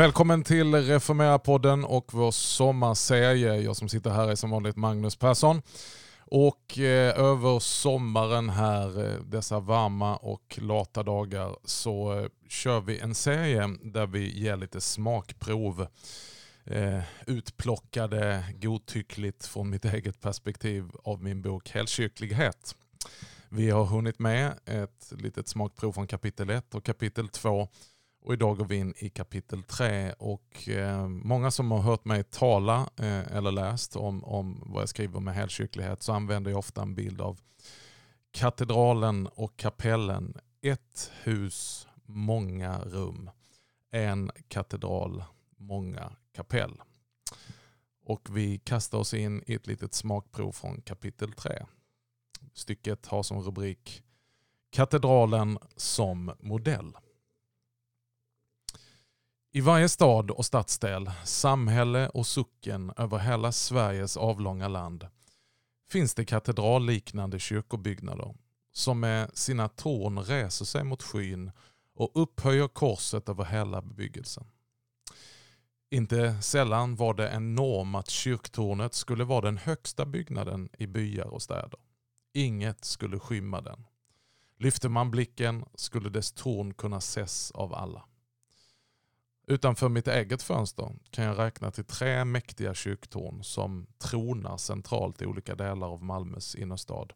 Välkommen till Reformera-podden och vår sommarserie. Jag som sitter här är som vanligt Magnus Persson. Och eh, över sommaren här, eh, dessa varma och lata dagar, så eh, kör vi en serie där vi ger lite smakprov. Eh, utplockade godtyckligt från mitt eget perspektiv av min bok Helkyrklighet. Vi har hunnit med ett litet smakprov från kapitel 1 och kapitel 2 och idag går vi in i kapitel 3 och eh, många som har hört mig tala eh, eller läst om, om vad jag skriver med helkyrklighet så använder jag ofta en bild av katedralen och kapellen. Ett hus, många rum. En katedral, många kapell. Och vi kastar oss in i ett litet smakprov från kapitel 3. Stycket har som rubrik Katedralen som modell. I varje stad och stadsdel, samhälle och socken över hela Sveriges avlånga land finns det katedralliknande kyrkobyggnader som med sina torn reser sig mot skyn och upphöjer korset över hela bebyggelsen. Inte sällan var det en norm att kyrktornet skulle vara den högsta byggnaden i byar och städer. Inget skulle skymma den. Lyfte man blicken skulle dess torn kunna ses av alla. Utanför mitt eget fönster kan jag räkna till tre mäktiga kyrktorn som tronar centralt i olika delar av Malmös innerstad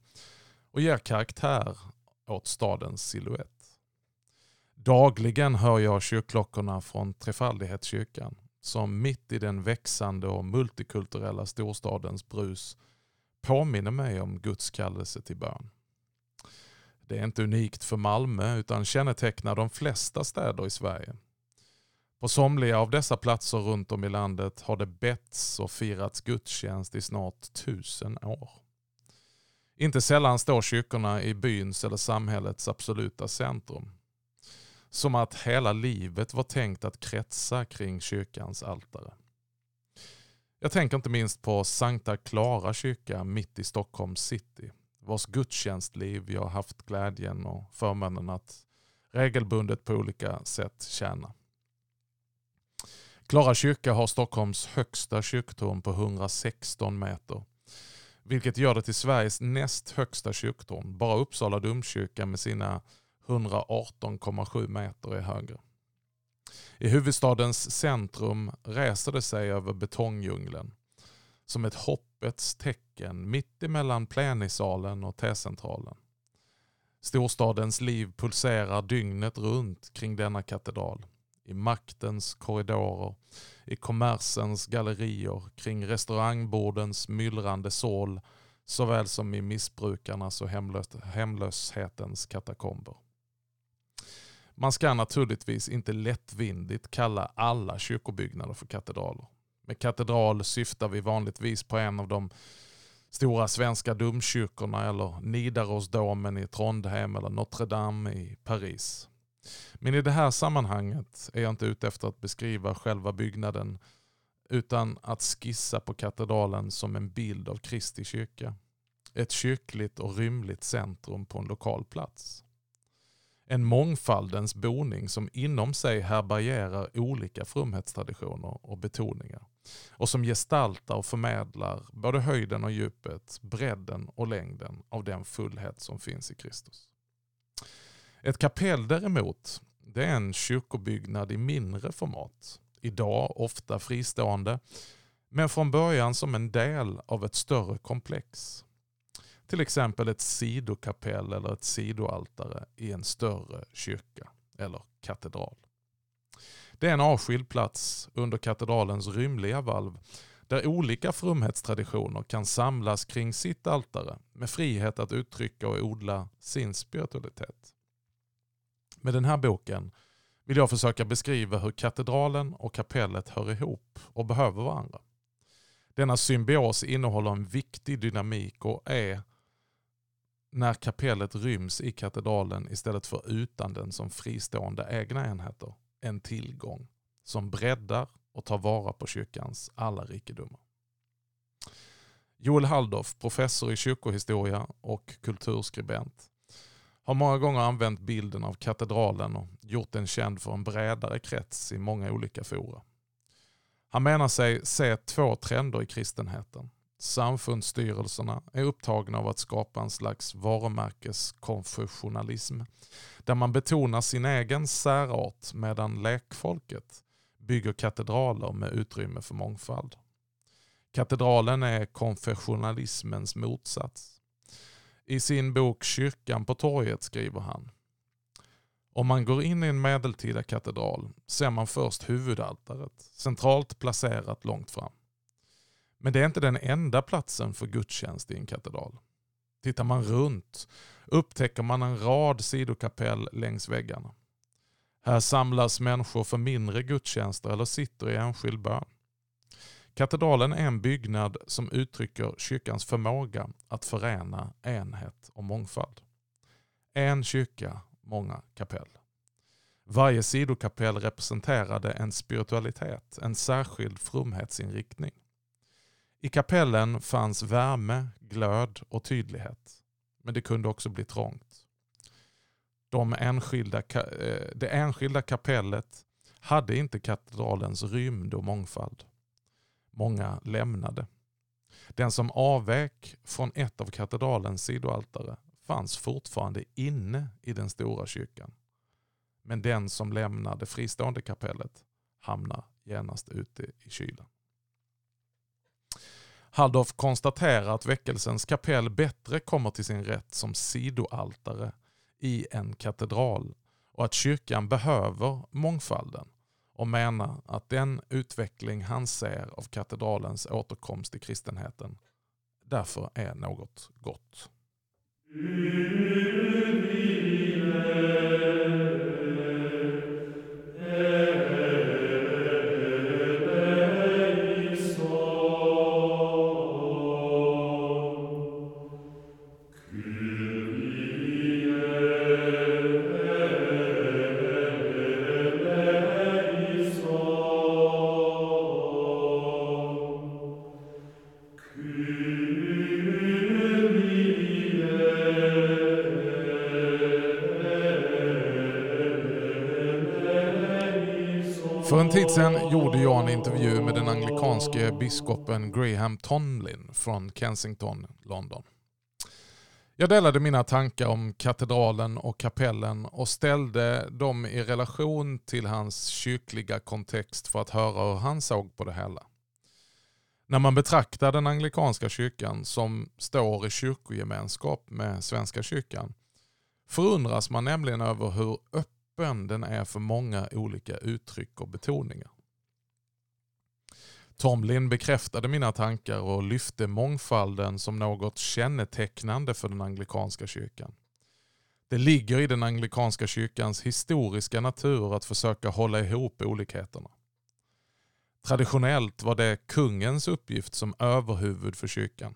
och ger karaktär åt stadens silhuett. Dagligen hör jag kyrkklockorna från Trefaldighetskyrkan som mitt i den växande och multikulturella storstadens brus påminner mig om Guds kallelse till bön. Det är inte unikt för Malmö utan kännetecknar de flesta städer i Sverige på somliga av dessa platser runt om i landet har det betts och firats gudstjänst i snart tusen år. Inte sällan står kyrkorna i byns eller samhällets absoluta centrum. Som att hela livet var tänkt att kretsa kring kyrkans altare. Jag tänker inte minst på Sankta Klara kyrka mitt i Stockholms city, vars gudstjänstliv jag haft glädjen och förmånen att regelbundet på olika sätt tjäna. Klara kyrka har Stockholms högsta kyrktorn på 116 meter. Vilket gör det till Sveriges näst högsta kyrktorn. Bara Uppsala domkyrka med sina 118,7 meter är högre. I huvudstadens centrum reser det sig över betongdjungeln. Som ett hoppets tecken mitt emellan plenisalen och T-centralen. Storstadens liv pulserar dygnet runt kring denna katedral i maktens korridorer, i kommersens gallerier, kring restaurangbordens myllrande sål, såväl som i missbrukarnas och hemlös hemlöshetens katakomber. Man ska naturligtvis inte lättvindigt kalla alla kyrkobyggnader för katedraler. Med katedral syftar vi vanligtvis på en av de stora svenska domkyrkorna eller Nidarosdomen i Trondheim eller Notre Dame i Paris. Men i det här sammanhanget är jag inte ute efter att beskriva själva byggnaden utan att skissa på katedralen som en bild av Kristi kyrka. Ett kyrkligt och rymligt centrum på en lokal plats. En mångfaldens boning som inom sig härbärgerar olika fromhetstraditioner och betoningar och som gestaltar och förmedlar både höjden och djupet, bredden och längden av den fullhet som finns i Kristus. Ett kapell däremot, det är en kyrkobyggnad i mindre format. Idag ofta fristående, men från början som en del av ett större komplex. Till exempel ett sidokapell eller ett sidoaltare i en större kyrka eller katedral. Det är en avskild plats under katedralens rymliga valv där olika fromhetstraditioner kan samlas kring sitt altare med frihet att uttrycka och odla sin spiritualitet. Med den här boken vill jag försöka beskriva hur katedralen och kapellet hör ihop och behöver varandra. Denna symbios innehåller en viktig dynamik och är när kapellet ryms i katedralen istället för utan den som fristående egna enheter en tillgång som breddar och tar vara på kyrkans alla rikedomar. Joel Halldorf, professor i kyrkohistoria och kulturskribent, har många gånger använt bilden av katedralen och gjort den känd för en bredare krets i många olika fora. Han menar sig se två trender i kristenheten. Samfundsstyrelserna är upptagna av att skapa en slags varumärkeskonfessionalism där man betonar sin egen särart medan lekfolket bygger katedraler med utrymme för mångfald. Katedralen är konfessionalismens motsats. I sin bok Kyrkan på torget skriver han om man går in i en medeltida katedral ser man först huvudaltaret, centralt placerat långt fram. Men det är inte den enda platsen för gudstjänst i en katedral. Tittar man runt upptäcker man en rad sidokapell längs väggarna. Här samlas människor för mindre gudstjänster eller sitter i enskild bön. Katedralen är en byggnad som uttrycker kyrkans förmåga att förena enhet och mångfald. En kyrka, många kapell. Varje sidokapell representerade en spiritualitet, en särskild fromhetsinriktning. I kapellen fanns värme, glöd och tydlighet. Men det kunde också bli trångt. De enskilda, eh, det enskilda kapellet hade inte katedralens rymd och mångfald. Många lämnade. Den som avvek från ett av katedralens sidoaltare fanns fortfarande inne i den stora kyrkan. Men den som lämnar det fristående kapellet hamnar genast ute i kylan. Halldorf konstaterar att väckelsens kapell bättre kommer till sin rätt som sidoaltare i en katedral och att kyrkan behöver mångfalden och menar att den utveckling han ser av katedralens återkomst i kristenheten därför är något gott. Gjorde jag en intervju med den anglikanske biskopen Graham Tomlin från Kensington, London. Jag delade mina tankar om katedralen och kapellen och ställde dem i relation till hans kyrkliga kontext för att höra hur han såg på det hela. När man betraktar den anglikanska kyrkan som står i kyrkogemenskap med Svenska kyrkan förundras man nämligen över hur öppen öppen den är för många olika uttryck och betoningar. Tomlin bekräftade mina tankar och lyfte mångfalden som något kännetecknande för den anglikanska kyrkan. Det ligger i den anglikanska kyrkans historiska natur att försöka hålla ihop olikheterna. Traditionellt var det kungens uppgift som överhuvud för kyrkan.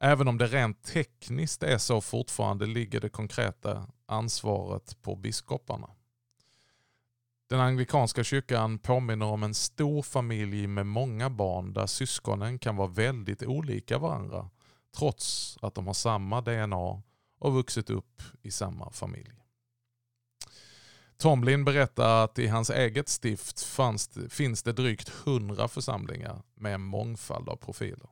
Även om det rent tekniskt är så fortfarande ligger det konkreta ansvaret på biskoparna. Den anglikanska kyrkan påminner om en stor familj med många barn där syskonen kan vara väldigt olika varandra trots att de har samma DNA och vuxit upp i samma familj. Tomlin berättar att i hans eget stift fanns, finns det drygt hundra församlingar med en mångfald av profiler.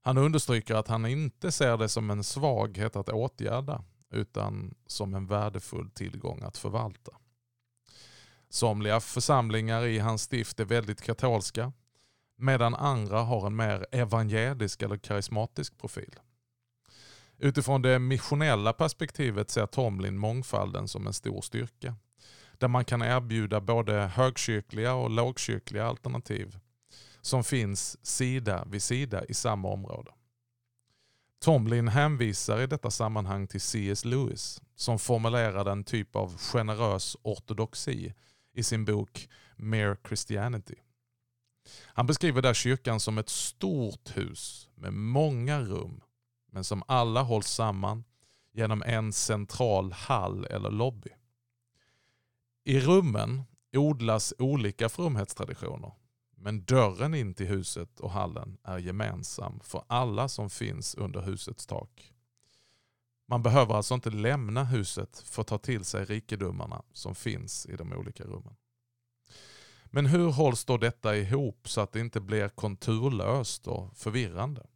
Han understryker att han inte ser det som en svaghet att åtgärda utan som en värdefull tillgång att förvalta. Somliga församlingar i hans stift är väldigt katolska medan andra har en mer evangelisk eller karismatisk profil. Utifrån det missionella perspektivet ser Tomlin mångfalden som en stor styrka. Där man kan erbjuda både högkyrkliga och lågkyrkliga alternativ som finns sida vid sida i samma område. Tomlin hänvisar i detta sammanhang till C.S. Lewis som formulerade en typ av generös ortodoxi i sin bok Mere Christianity. Han beskriver där kyrkan som ett stort hus med många rum men som alla hålls samman genom en central hall eller lobby. I rummen odlas olika fromhetstraditioner men dörren in till huset och hallen är gemensam för alla som finns under husets tak. Man behöver alltså inte lämna huset för att ta till sig rikedomarna som finns i de olika rummen. Men hur hålls då detta ihop så att det inte blir konturlöst och förvirrande?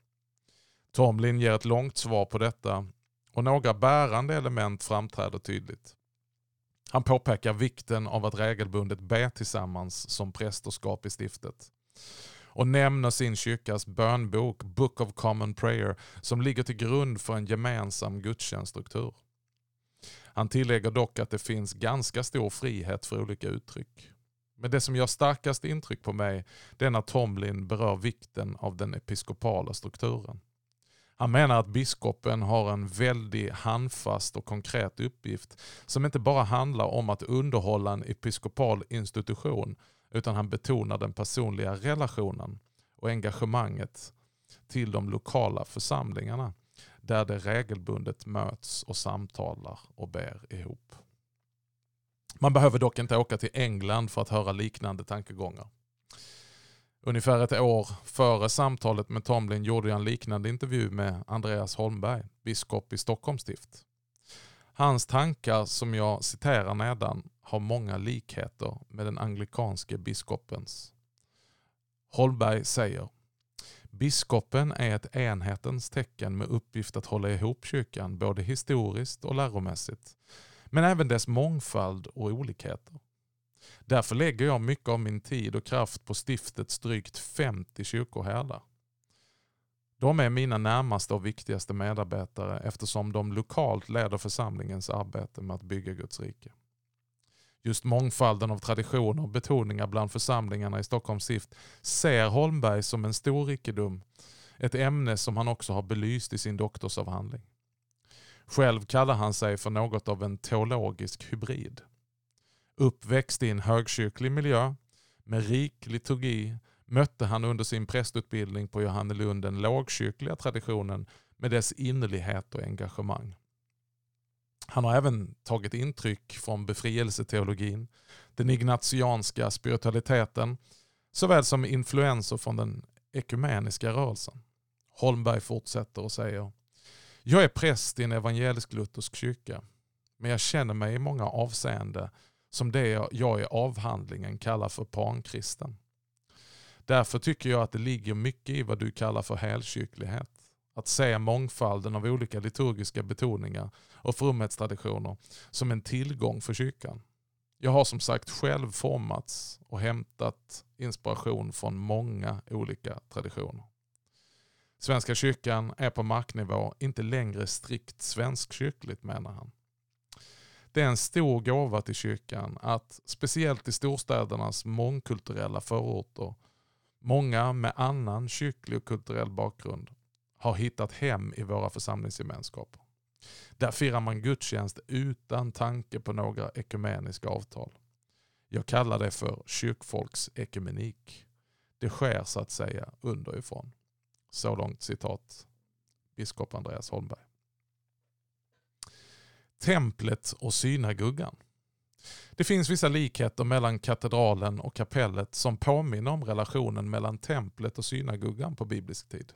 Tomlin ger ett långt svar på detta och några bärande element framträder tydligt. Han påpekar vikten av att regelbundet be tillsammans som prästerskap i stiftet och nämner sin kyrkas bönbok Book of Common Prayer som ligger till grund för en gemensam gudstjänststruktur. Han tillägger dock att det finns ganska stor frihet för olika uttryck. Men det som gör starkast intryck på mig det är när Tomlin berör vikten av den episkopala strukturen. Han menar att biskopen har en väldigt handfast och konkret uppgift som inte bara handlar om att underhålla en episkopal institution utan han betonar den personliga relationen och engagemanget till de lokala församlingarna där det regelbundet möts och samtalar och ber ihop. Man behöver dock inte åka till England för att höra liknande tankegångar. Ungefär ett år före samtalet med Tomlin gjorde jag en liknande intervju med Andreas Holmberg, biskop i Stockholms stift. Hans tankar som jag citerar nedan har många likheter med den anglikanske biskopens. Holmberg säger Biskopen är ett enhetens tecken med uppgift att hålla ihop kyrkan både historiskt och läromässigt, men även dess mångfald och olikheter. Därför lägger jag mycket av min tid och kraft på stiftets drygt 50 kyrkoherdar. De är mina närmaste och viktigaste medarbetare eftersom de lokalt leder församlingens arbete med att bygga Guds rike. Just mångfalden av traditioner och betoningar bland församlingarna i Stockholms stift ser Holmberg som en stor rikedom. Ett ämne som han också har belyst i sin doktorsavhandling. Själv kallar han sig för något av en teologisk hybrid. Uppväxt i en högkyrklig miljö med rik liturgi mötte han under sin prästutbildning på Johannelund den lågkyrkliga traditionen med dess innerlighet och engagemang. Han har även tagit intryck från befrielseteologin, den ignatianska spiritualiteten, såväl som influenser från den ekumeniska rörelsen. Holmberg fortsätter och säger Jag är präst i en evangelisk-luthersk kyrka, men jag känner mig i många avseenden som det jag i avhandlingen kallar för pankristen. Därför tycker jag att det ligger mycket i vad du kallar för helkyrklighet. Att se mångfalden av olika liturgiska betoningar och fromhetstraditioner som en tillgång för kyrkan. Jag har som sagt själv formats och hämtat inspiration från många olika traditioner. Svenska kyrkan är på marknivå inte längre strikt svenskkyrkligt menar han. Det är en stor gåva till kyrkan att, speciellt i storstädernas mångkulturella förorter, många med annan kyrklig och kulturell bakgrund har hittat hem i våra församlingsgemenskaper. Där firar man gudstjänst utan tanke på några ekumeniska avtal. Jag kallar det för kyrkfolksekumenik. Det sker så att säga underifrån. Så långt citat biskop Andreas Holmberg. Templet och synagogan. Det finns vissa likheter mellan katedralen och kapellet som påminner om relationen mellan templet och synagogan på biblisk tid.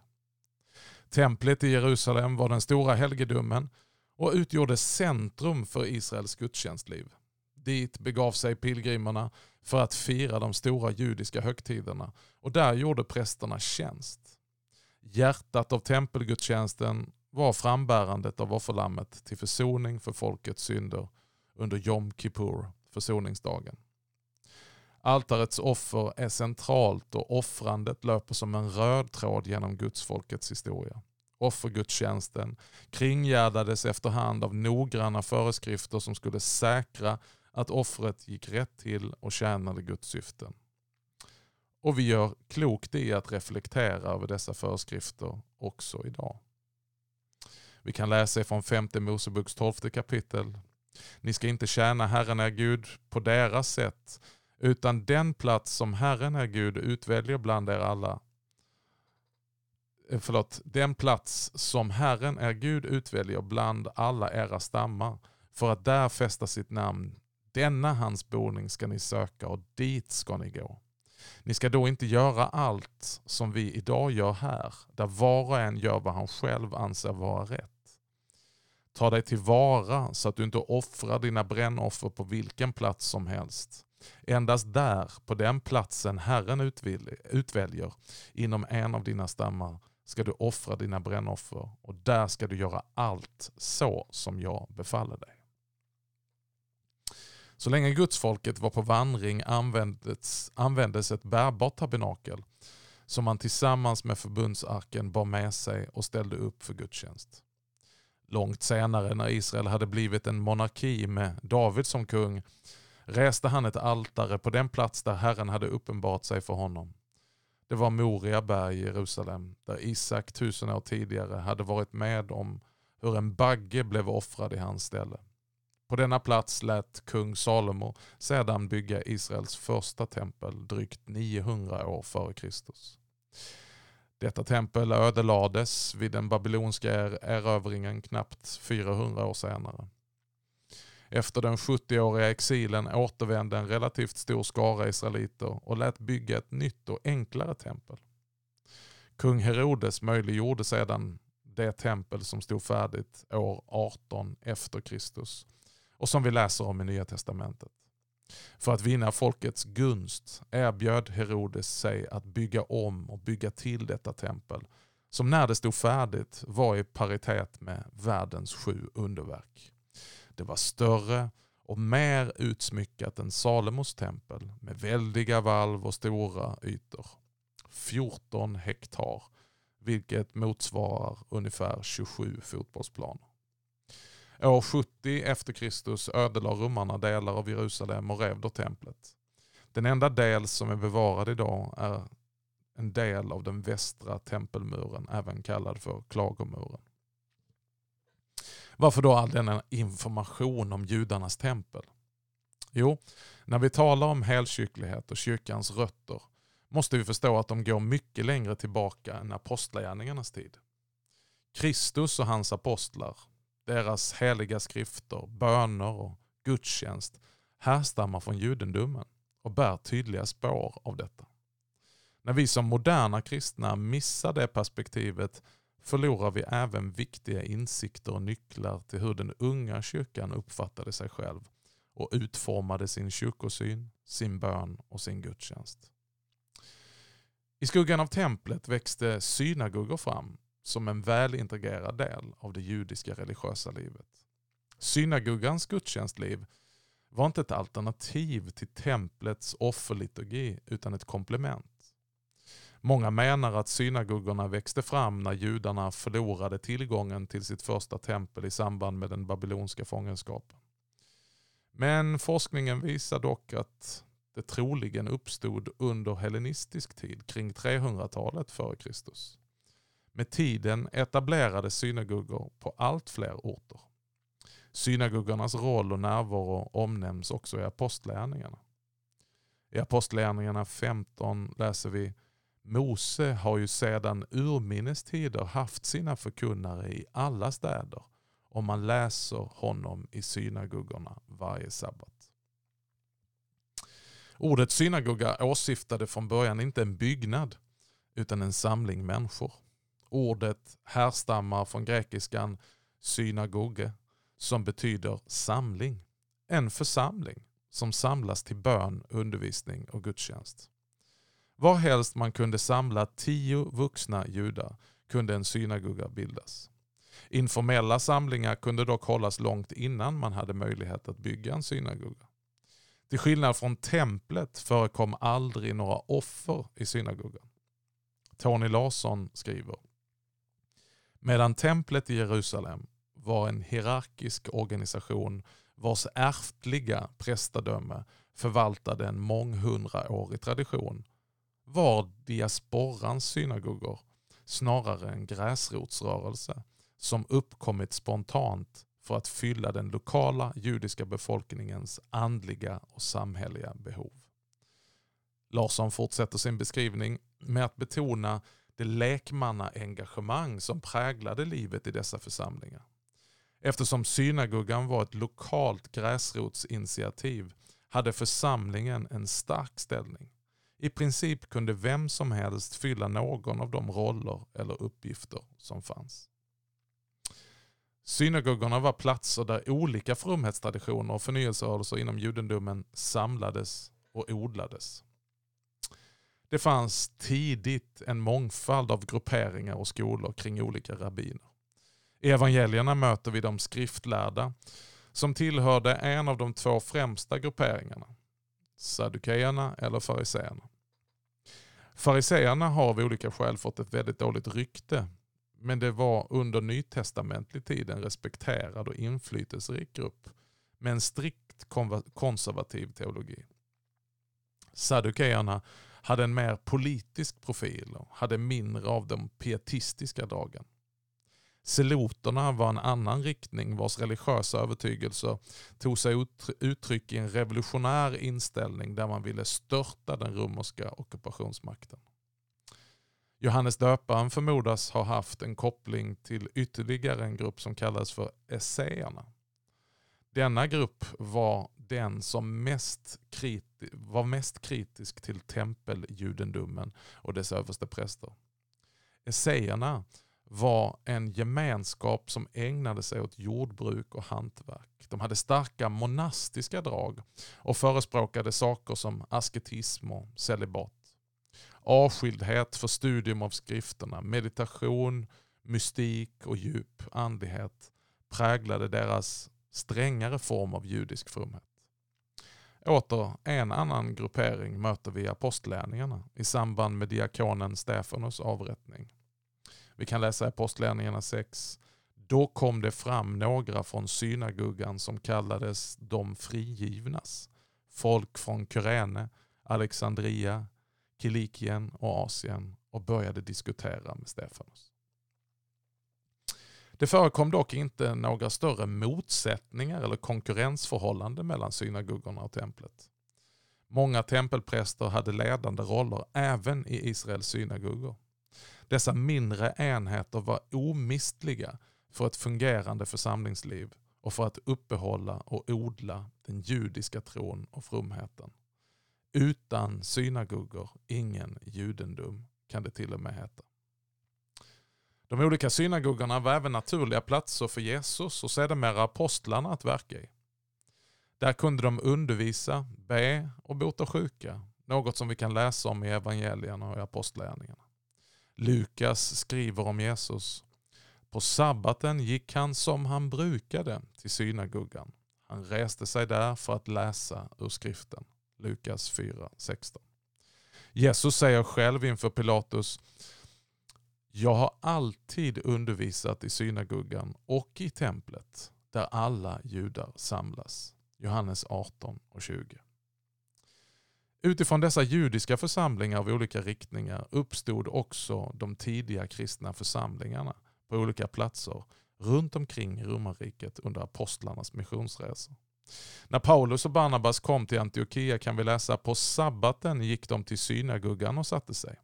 Templet i Jerusalem var den stora helgedomen och utgjorde centrum för Israels gudstjänstliv. Dit begav sig pilgrimerna för att fira de stora judiska högtiderna och där gjorde prästerna tjänst. Hjärtat av tempelgudstjänsten var frambärandet av offerlammet till försoning för folkets synder under Jom Kippur, försoningsdagen. Altarets offer är centralt och offrandet löper som en röd tråd genom gudsfolkets historia. Offergudstjänsten kringgärdades efterhand av noggranna föreskrifter som skulle säkra att offret gick rätt till och tjänade Guds syften. Och vi gör klokt i att reflektera över dessa föreskrifter också idag. Vi kan läsa från femte Moseboks tolfte kapitel. Ni ska inte tjäna Herren er Gud på deras sätt, utan den plats som Herren är Gud utväljer bland er alla. Eh, förlåt, den plats som Herren är Gud utväljer bland alla era stammar för att där fästa sitt namn. Denna hans boning ska ni söka och dit ska ni gå. Ni ska då inte göra allt som vi idag gör här, där var och en gör vad han själv anser vara rätt. Ta dig tillvara så att du inte offrar dina brännoffer på vilken plats som helst. Endast där, på den platsen Herren utväljer, inom en av dina stammar, ska du offra dina brännoffer och där ska du göra allt så som jag befaller dig. Så länge gudsfolket var på vandring användes, användes ett bärbart tabernakel som man tillsammans med förbundsarken bar med sig och ställde upp för gudstjänst. Långt senare när Israel hade blivit en monarki med David som kung reste han ett altare på den plats där Herren hade uppenbarat sig för honom. Det var Moria berg i Jerusalem där Isak tusen år tidigare hade varit med om hur en bagge blev offrad i hans ställe. På denna plats lät kung Salomo sedan bygga Israels första tempel drygt 900 år före Kristus. Detta tempel ödelades vid den babylonska erövringen knappt 400 år senare. Efter den 70-åriga exilen återvände en relativt stor skara israeliter och lät bygga ett nytt och enklare tempel. Kung Herodes möjliggjorde sedan det tempel som stod färdigt år 18 efter Kristus och som vi läser om i Nya Testamentet. För att vinna folkets gunst erbjöd Herodes sig att bygga om och bygga till detta tempel som när det stod färdigt var i paritet med världens sju underverk. Det var större och mer utsmyckat än Salomos tempel med väldiga valv och stora ytor. 14 hektar, vilket motsvarar ungefär 27 fotbollsplaner. År 70 efter Kristus ödelade romarna delar av Jerusalem och rev då templet. Den enda del som är bevarad idag är en del av den västra tempelmuren, även kallad för klagomuren. Varför då all denna information om judarnas tempel? Jo, när vi talar om helkyrklighet och kyrkans rötter måste vi förstå att de går mycket längre tillbaka än apostlagärningarnas tid. Kristus och hans apostlar, deras heliga skrifter, böner och gudstjänst härstammar från judendomen och bär tydliga spår av detta. När vi som moderna kristna missar det perspektivet förlorar vi även viktiga insikter och nycklar till hur den unga kyrkan uppfattade sig själv och utformade sin kyrkosyn, sin bön och sin gudstjänst. I skuggan av templet växte synagogor fram som en välintegrerad del av det judiska religiösa livet. Synagogans gudstjänstliv var inte ett alternativ till templets offerliturgi utan ett komplement. Många menar att synagogorna växte fram när judarna förlorade tillgången till sitt första tempel i samband med den babylonska fångenskapen. Men forskningen visar dock att det troligen uppstod under hellenistisk tid kring 300-talet före Kristus. Med tiden etablerades synagogor på allt fler orter. Synagogornas roll och närvaro omnämns också i apostlärningarna. I apostlärningarna 15 läser vi Mose har ju sedan urminnes tider haft sina förkunnare i alla städer och man läser honom i synagogorna varje sabbat. Ordet synagoga åsyftade från början inte en byggnad utan en samling människor. Ordet härstammar från grekiskan synagoge som betyder samling. En församling som samlas till bön, undervisning och gudstjänst. Var helst man kunde samla tio vuxna judar kunde en synagoga bildas. Informella samlingar kunde dock hållas långt innan man hade möjlighet att bygga en synagoga. Till skillnad från templet förekom aldrig några offer i synagogan. Tony Larsson skriver Medan templet i Jerusalem var en hierarkisk organisation vars ärftliga prästadöme förvaltade en månghundraårig tradition var diasporans synagogor snarare en gräsrotsrörelse som uppkommit spontant för att fylla den lokala judiska befolkningens andliga och samhälleliga behov. Larsson fortsätter sin beskrivning med att betona det lekmannaengagemang som präglade livet i dessa församlingar. Eftersom synagogan var ett lokalt gräsrotsinitiativ hade församlingen en stark ställning. I princip kunde vem som helst fylla någon av de roller eller uppgifter som fanns. Synagogorna var platser där olika fromhetstraditioner och förnyelserörelser inom judendomen samlades och odlades. Det fanns tidigt en mångfald av grupperingar och skolor kring olika rabbiner. I evangelierna möter vi de skriftlärda som tillhörde en av de två främsta grupperingarna, saddukeerna eller fariseerna. Fariseerna har av olika skäl fått ett väldigt dåligt rykte, men det var under nytestamentlig tid en respekterad och inflytelserik grupp med en strikt konservativ teologi. Saddukeerna hade en mer politisk profil och hade mindre av de pietistiska dragen. Seloterna var en annan riktning vars religiösa övertygelser tog sig uttryck i en revolutionär inställning där man ville störta den romerska ockupationsmakten. Johannes döparen förmodas ha haft en koppling till ytterligare en grupp som kallades för esséerna. Denna grupp var den som mest kriti var mest kritisk till tempeljudendomen och dess överste präster. Esséerna var en gemenskap som ägnade sig åt jordbruk och hantverk. De hade starka monastiska drag och förespråkade saker som asketism och celibat. Avskildhet för studium av skrifterna, meditation, mystik och djup andlighet präglade deras strängare form av judisk fromhet. Åter en annan gruppering möter vi i apostlärningarna i samband med diakonen Stefanos avrättning. Vi kan läsa i Apostlagärningarna 6. Då kom det fram några från synagogan som kallades de frigivnas. Folk från Kyrene, Alexandria, Kilikien och Asien och började diskutera med Stefanos. Det förekom dock inte några större motsättningar eller konkurrensförhållanden mellan synagogorna och templet. Många tempelpräster hade ledande roller även i Israels synagogor. Dessa mindre enheter var omistliga för ett fungerande församlingsliv och för att uppehålla och odla den judiska tron och fromheten. Utan synagogor ingen judendom kan det till och med heta. De olika synagogorna var även naturliga platser för Jesus och sedermera apostlarna att verka i. Där kunde de undervisa, be och bota sjuka, något som vi kan läsa om i evangelierna och i apostlagärningarna. Lukas skriver om Jesus. På sabbaten gick han som han brukade till synagogan. Han reste sig där för att läsa ur skriften. Lukas 4.16. Jesus säger själv inför Pilatus jag har alltid undervisat i synagogan och i templet där alla judar samlas. Johannes 18 och 20. Utifrån dessa judiska församlingar av olika riktningar uppstod också de tidiga kristna församlingarna på olika platser runt omkring romarriket under apostlarnas missionsresor. När Paulus och Barnabas kom till Antiochia kan vi läsa på sabbaten gick de till synagogan och satte sig.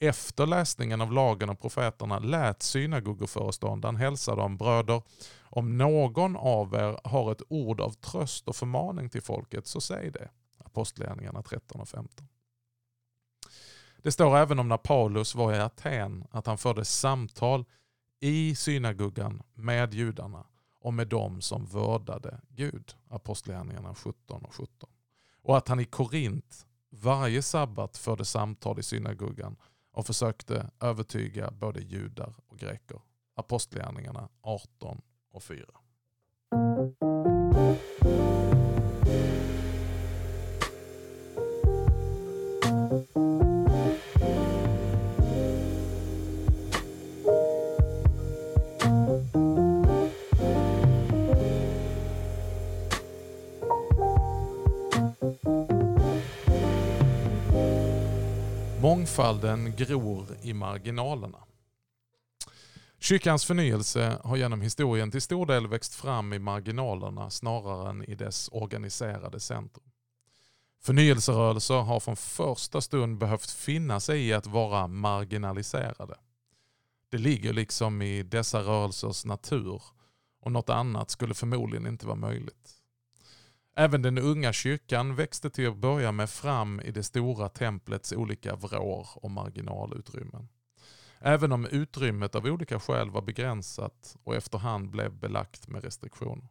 Efter läsningen av lagen och profeterna lät synagogoföreståndaren hälsa dem bröder, om någon av er har ett ord av tröst och förmaning till folket så säg det. Apostlagärningarna 13 och 15. Det står även om när Paulus var i Aten att han förde samtal i synagogan med judarna och med dem som vördade Gud. Apostlagärningarna 17 och 17. Och att han i Korint varje sabbat förde samtal i synagogan och försökte övertyga både judar och greker. Apostlagärningarna 18 och 4. Mångfalden gror i marginalerna. Kyrkans förnyelse har genom historien till stor del växt fram i marginalerna snarare än i dess organiserade centrum. Förnyelserörelser har från första stund behövt finna sig i att vara marginaliserade. Det ligger liksom i dessa rörelsers natur och något annat skulle förmodligen inte vara möjligt. Även den unga kyrkan växte till att börja med fram i det stora templets olika vrår och marginalutrymmen. Även om utrymmet av olika skäl var begränsat och efterhand blev belagt med restriktioner.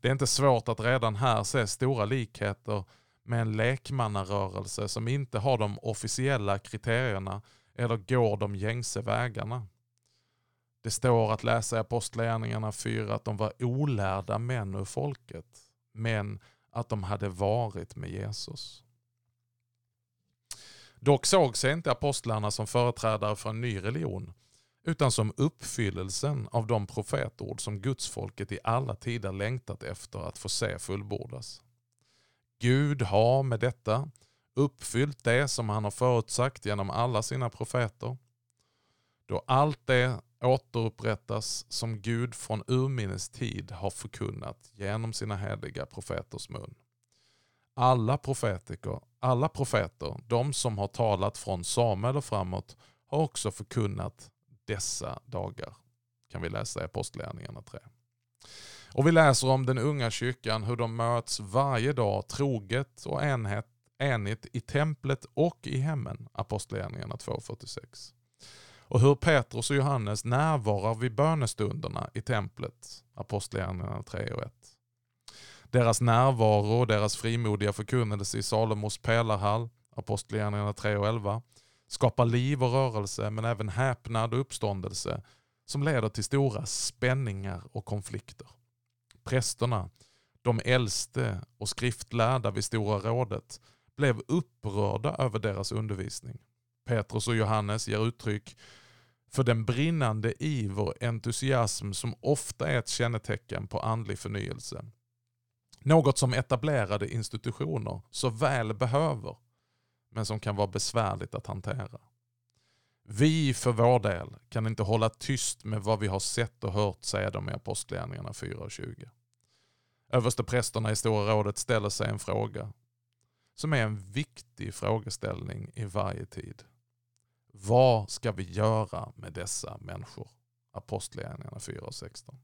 Det är inte svårt att redan här se stora likheter med en lekmannarörelse som inte har de officiella kriterierna eller går de gängse vägarna. Det står att läsa i Apostlagärningarna 4 att de var olärda män ur folket, men att de hade varit med Jesus. Dock såg sig inte apostlarna som företrädare för en ny religion, utan som uppfyllelsen av de profetord som gudsfolket i alla tider längtat efter att få se fullbordas. Gud har med detta uppfyllt det som han har förutsagt genom alla sina profeter. Då allt det återupprättas som Gud från urminnes tid har förkunnat genom sina heliga profeters mun. Alla profetiker, alla profeter, de som har talat från Samuel och framåt, har också förkunnat dessa dagar. Kan vi läsa i Apostlagärningarna 3. Och vi läser om den unga kyrkan, hur de möts varje dag troget och enhet, enigt i templet och i hemmen. Apostlagärningarna 2.46. Och hur Petrus och Johannes närvarar vid bönestunderna i templet. Apostlagärningarna 3 och 1. Deras närvaro och deras frimodiga förkunnelse i Salomos pelarhall, Apostlagärningarna 3 och 11, skapar liv och rörelse men även häpnad och uppståndelse som leder till stora spänningar och konflikter. Prästerna, de äldste och skriftlärda vid Stora rådet blev upprörda över deras undervisning. Petrus och Johannes ger uttryck för den brinnande iver och entusiasm som ofta är ett kännetecken på andlig förnyelse. Något som etablerade institutioner så väl behöver, men som kan vara besvärligt att hantera. Vi för vår del kan inte hålla tyst med vad vi har sett och hört, säger de i Apostlagärningarna 4.20. Översteprästerna i Stora rådet ställer sig en fråga som är en viktig frågeställning i varje tid. Vad ska vi göra med dessa människor? Apostlagärningarna 4 och 16.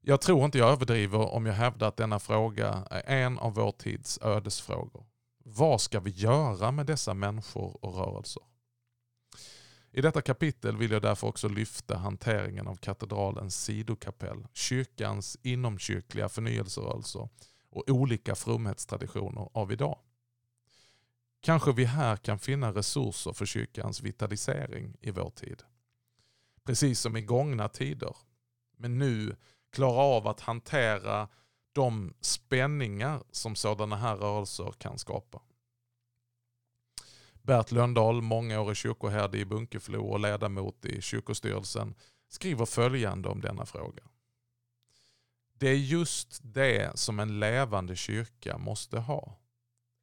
Jag tror inte jag överdriver om jag hävdar att denna fråga är en av vår tids ödesfrågor. Vad ska vi göra med dessa människor och rörelser? I detta kapitel vill jag därför också lyfta hanteringen av katedralens sidokapell, kyrkans inomkyrkliga förnyelserörelser och olika fromhetstraditioner av idag. Kanske vi här kan finna resurser för kyrkans vitalisering i vår tid. Precis som i gångna tider. Men nu klara av att hantera de spänningar som sådana här rörelser kan skapa. Bert Lönndahl, mångårig kyrkoherde i Bunkeflo och ledamot i kyrkostyrelsen, skriver följande om denna fråga. Det är just det som en levande kyrka måste ha.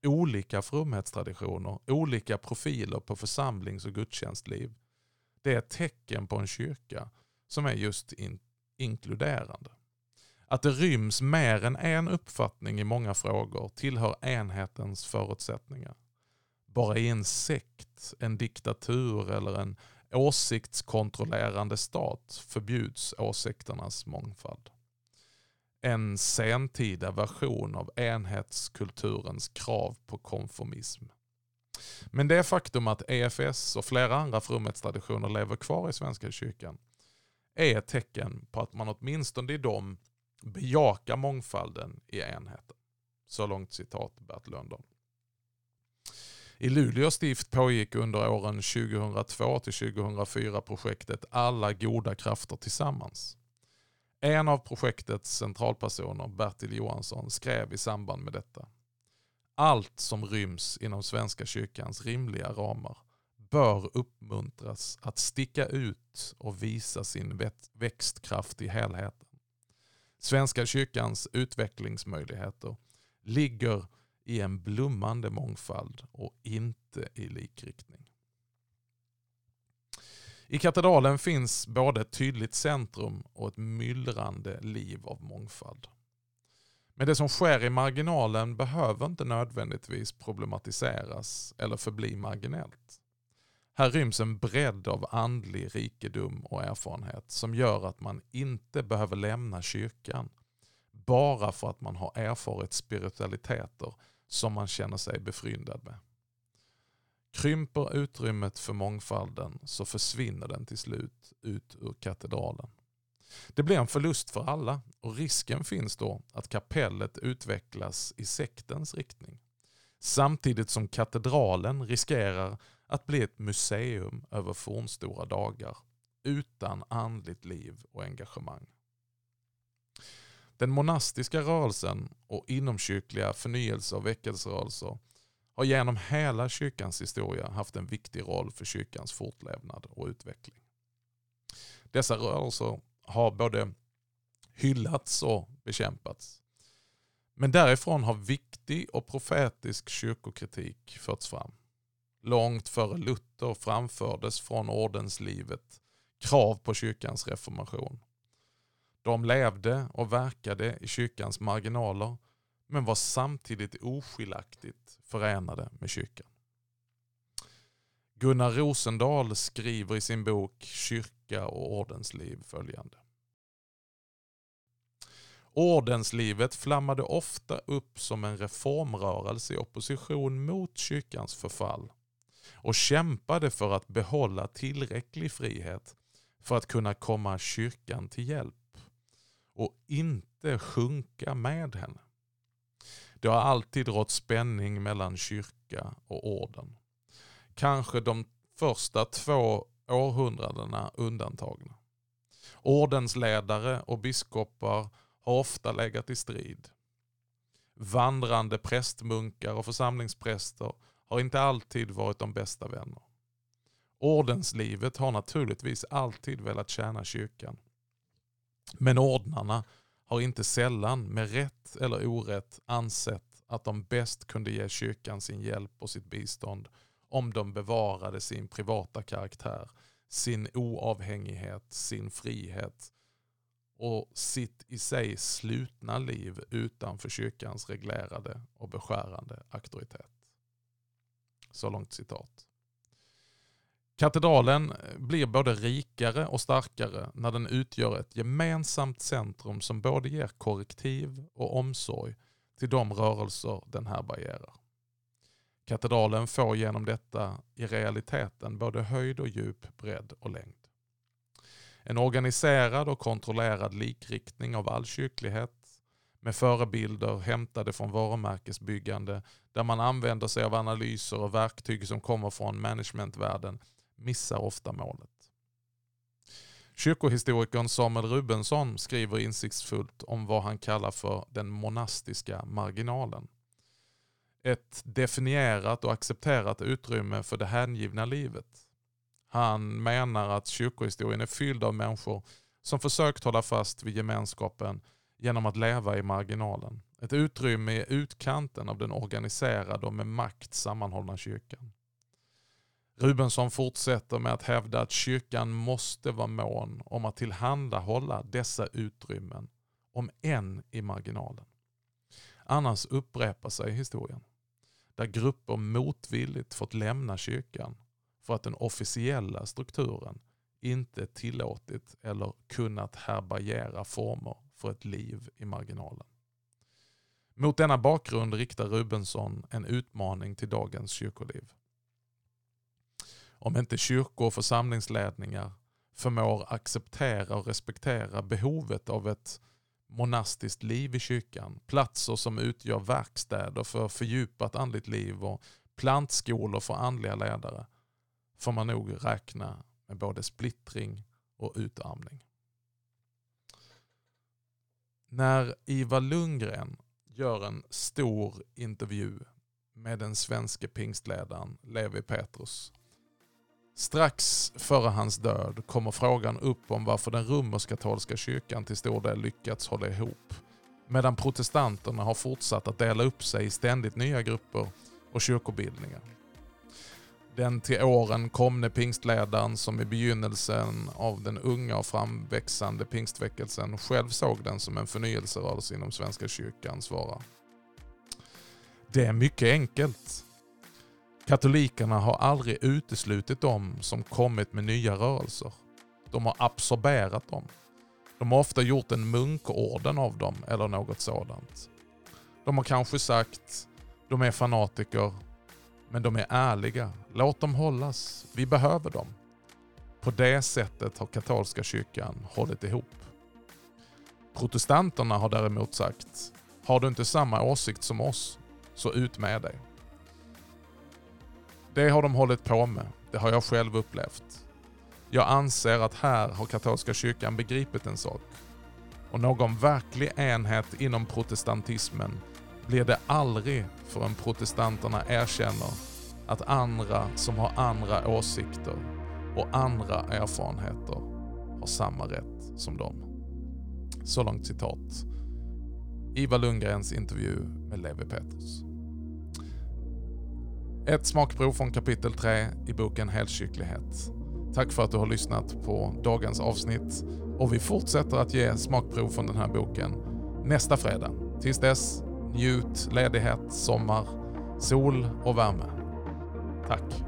Olika fromhetstraditioner, olika profiler på församlings och gudstjänstliv. Det är ett tecken på en kyrka som är just in inkluderande. Att det ryms mer än en uppfattning i många frågor tillhör enhetens förutsättningar. Bara i en sekt, en diktatur eller en åsiktskontrollerande stat förbjuds åsikternas mångfald. En sentida version av enhetskulturens krav på konformism. Men det faktum att EFS och flera andra fromhetstraditioner lever kvar i Svenska kyrkan är ett tecken på att man åtminstone i dem bejakar mångfalden i enheten. Så långt citat Bert Lönndahl. I Luleå stift pågick under åren 2002 till 2004 projektet Alla goda krafter tillsammans. En av projektets centralpersoner, Bertil Johansson, skrev i samband med detta. Allt som ryms inom Svenska kyrkans rimliga ramar bör uppmuntras att sticka ut och visa sin växtkraft i helheten. Svenska kyrkans utvecklingsmöjligheter ligger i en blommande mångfald och inte i likriktning. I katedralen finns både ett tydligt centrum och ett myllrande liv av mångfald. Men det som sker i marginalen behöver inte nödvändigtvis problematiseras eller förbli marginellt. Här ryms en bredd av andlig rikedom och erfarenhet som gör att man inte behöver lämna kyrkan bara för att man har erfarit spiritualiteter som man känner sig befryndad med. Krymper utrymmet för mångfalden så försvinner den till slut ut ur katedralen. Det blir en förlust för alla och risken finns då att kapellet utvecklas i sektens riktning. Samtidigt som katedralen riskerar att bli ett museum över fornstora dagar utan andligt liv och engagemang. Den monastiska rörelsen och inomkyrkliga förnyelse och väckelserörelser har genom hela kyrkans historia haft en viktig roll för kyrkans fortlevnad och utveckling. Dessa rörelser har både hyllats och bekämpats. Men därifrån har viktig och profetisk kyrkokritik förts fram. Långt före Luther framfördes från ordenslivet krav på kyrkans reformation. De levde och verkade i kyrkans marginaler men var samtidigt oskiljaktigt förenade med kyrkan. Gunnar Rosendahl skriver i sin bok Kyrka och ordensliv följande. Ordenslivet flammade ofta upp som en reformrörelse i opposition mot kyrkans förfall och kämpade för att behålla tillräcklig frihet för att kunna komma kyrkan till hjälp och inte sjunka med henne. Det har alltid rått spänning mellan kyrka och orden. Kanske de första två århundradena undantagna. Ordensledare och biskopar har ofta legat i strid. Vandrande prästmunkar och församlingspräster har inte alltid varit de bästa vänner. Ordenslivet har naturligtvis alltid velat tjäna kyrkan. Men ordnarna har inte sällan med rätt eller orätt ansett att de bäst kunde ge kyrkan sin hjälp och sitt bistånd om de bevarade sin privata karaktär, sin oavhängighet, sin frihet och sitt i sig slutna liv utanför kyrkans reglerade och beskärande auktoritet. Så långt citat. Katedralen blir både rikare och starkare när den utgör ett gemensamt centrum som både ger korrektiv och omsorg till de rörelser den härbärgerar. Katedralen får genom detta i realiteten både höjd och djup, bredd och längd. En organiserad och kontrollerad likriktning av all kyrklighet med förebilder hämtade från varumärkesbyggande där man använder sig av analyser och verktyg som kommer från managementvärlden missar ofta målet. Kyrkohistorikern Samuel Rubensson skriver insiktsfullt om vad han kallar för den monastiska marginalen. Ett definierat och accepterat utrymme för det hängivna livet. Han menar att kyrkohistorien är fylld av människor som försökt hålla fast vid gemenskapen genom att leva i marginalen. Ett utrymme i utkanten av den organiserade och med makt sammanhållna kyrkan. Rubensson fortsätter med att hävda att kyrkan måste vara mån om att tillhandahålla dessa utrymmen, om än i marginalen. Annars upprepar sig historien, där grupper motvilligt fått lämna kyrkan för att den officiella strukturen inte tillåtit eller kunnat härbärgera former för ett liv i marginalen. Mot denna bakgrund riktar Rubensson en utmaning till dagens kyrkoliv. Om inte kyrkor och församlingsledningar förmår acceptera och respektera behovet av ett monastiskt liv i kyrkan, platser som utgör verkstäder för fördjupat andligt liv och plantskolor för andliga ledare, får man nog räkna med både splittring och utarmning. När Ivar Lundgren gör en stor intervju med den svenske pingstledaren Levi Petrus. Strax före hans död kommer frågan upp om varför den romersk-katolska kyrkan till stor del lyckats hålla ihop, medan protestanterna har fortsatt att dela upp sig i ständigt nya grupper och kyrkobildningar. Den till åren komne pingstledaren som i begynnelsen av den unga och framväxande pingstväckelsen själv såg den som en förnyelserörelse inom Svenska kyrkan svarar. Det är mycket enkelt. Katolikerna har aldrig uteslutit dem som kommit med nya rörelser. De har absorberat dem. De har ofta gjort en munkorden av dem eller något sådant. De har kanske sagt de är fanatiker Men de är ärliga. Låt dem hållas. Vi behöver dem. På det sättet har katolska kyrkan hållit ihop. Protestanterna har däremot sagt, har du inte samma åsikt som oss, så ut med dig. Det har de hållit på med. Det har jag själv upplevt. Jag anser att här har katolska kyrkan begripit en sak. Och någon verklig enhet inom protestantismen blir det aldrig förrän protestanterna erkänner att andra som har andra åsikter och andra erfarenheter har samma rätt som dem. Så långt citat. Ivar Lundgrens intervju med Levi Petrus. Ett smakprov från kapitel 3 i boken Helkycklighet. Tack för att du har lyssnat på dagens avsnitt och vi fortsätter att ge smakprov från den här boken nästa fredag. Tills dess, njut ledighet, sommar, sol och värme. Tack.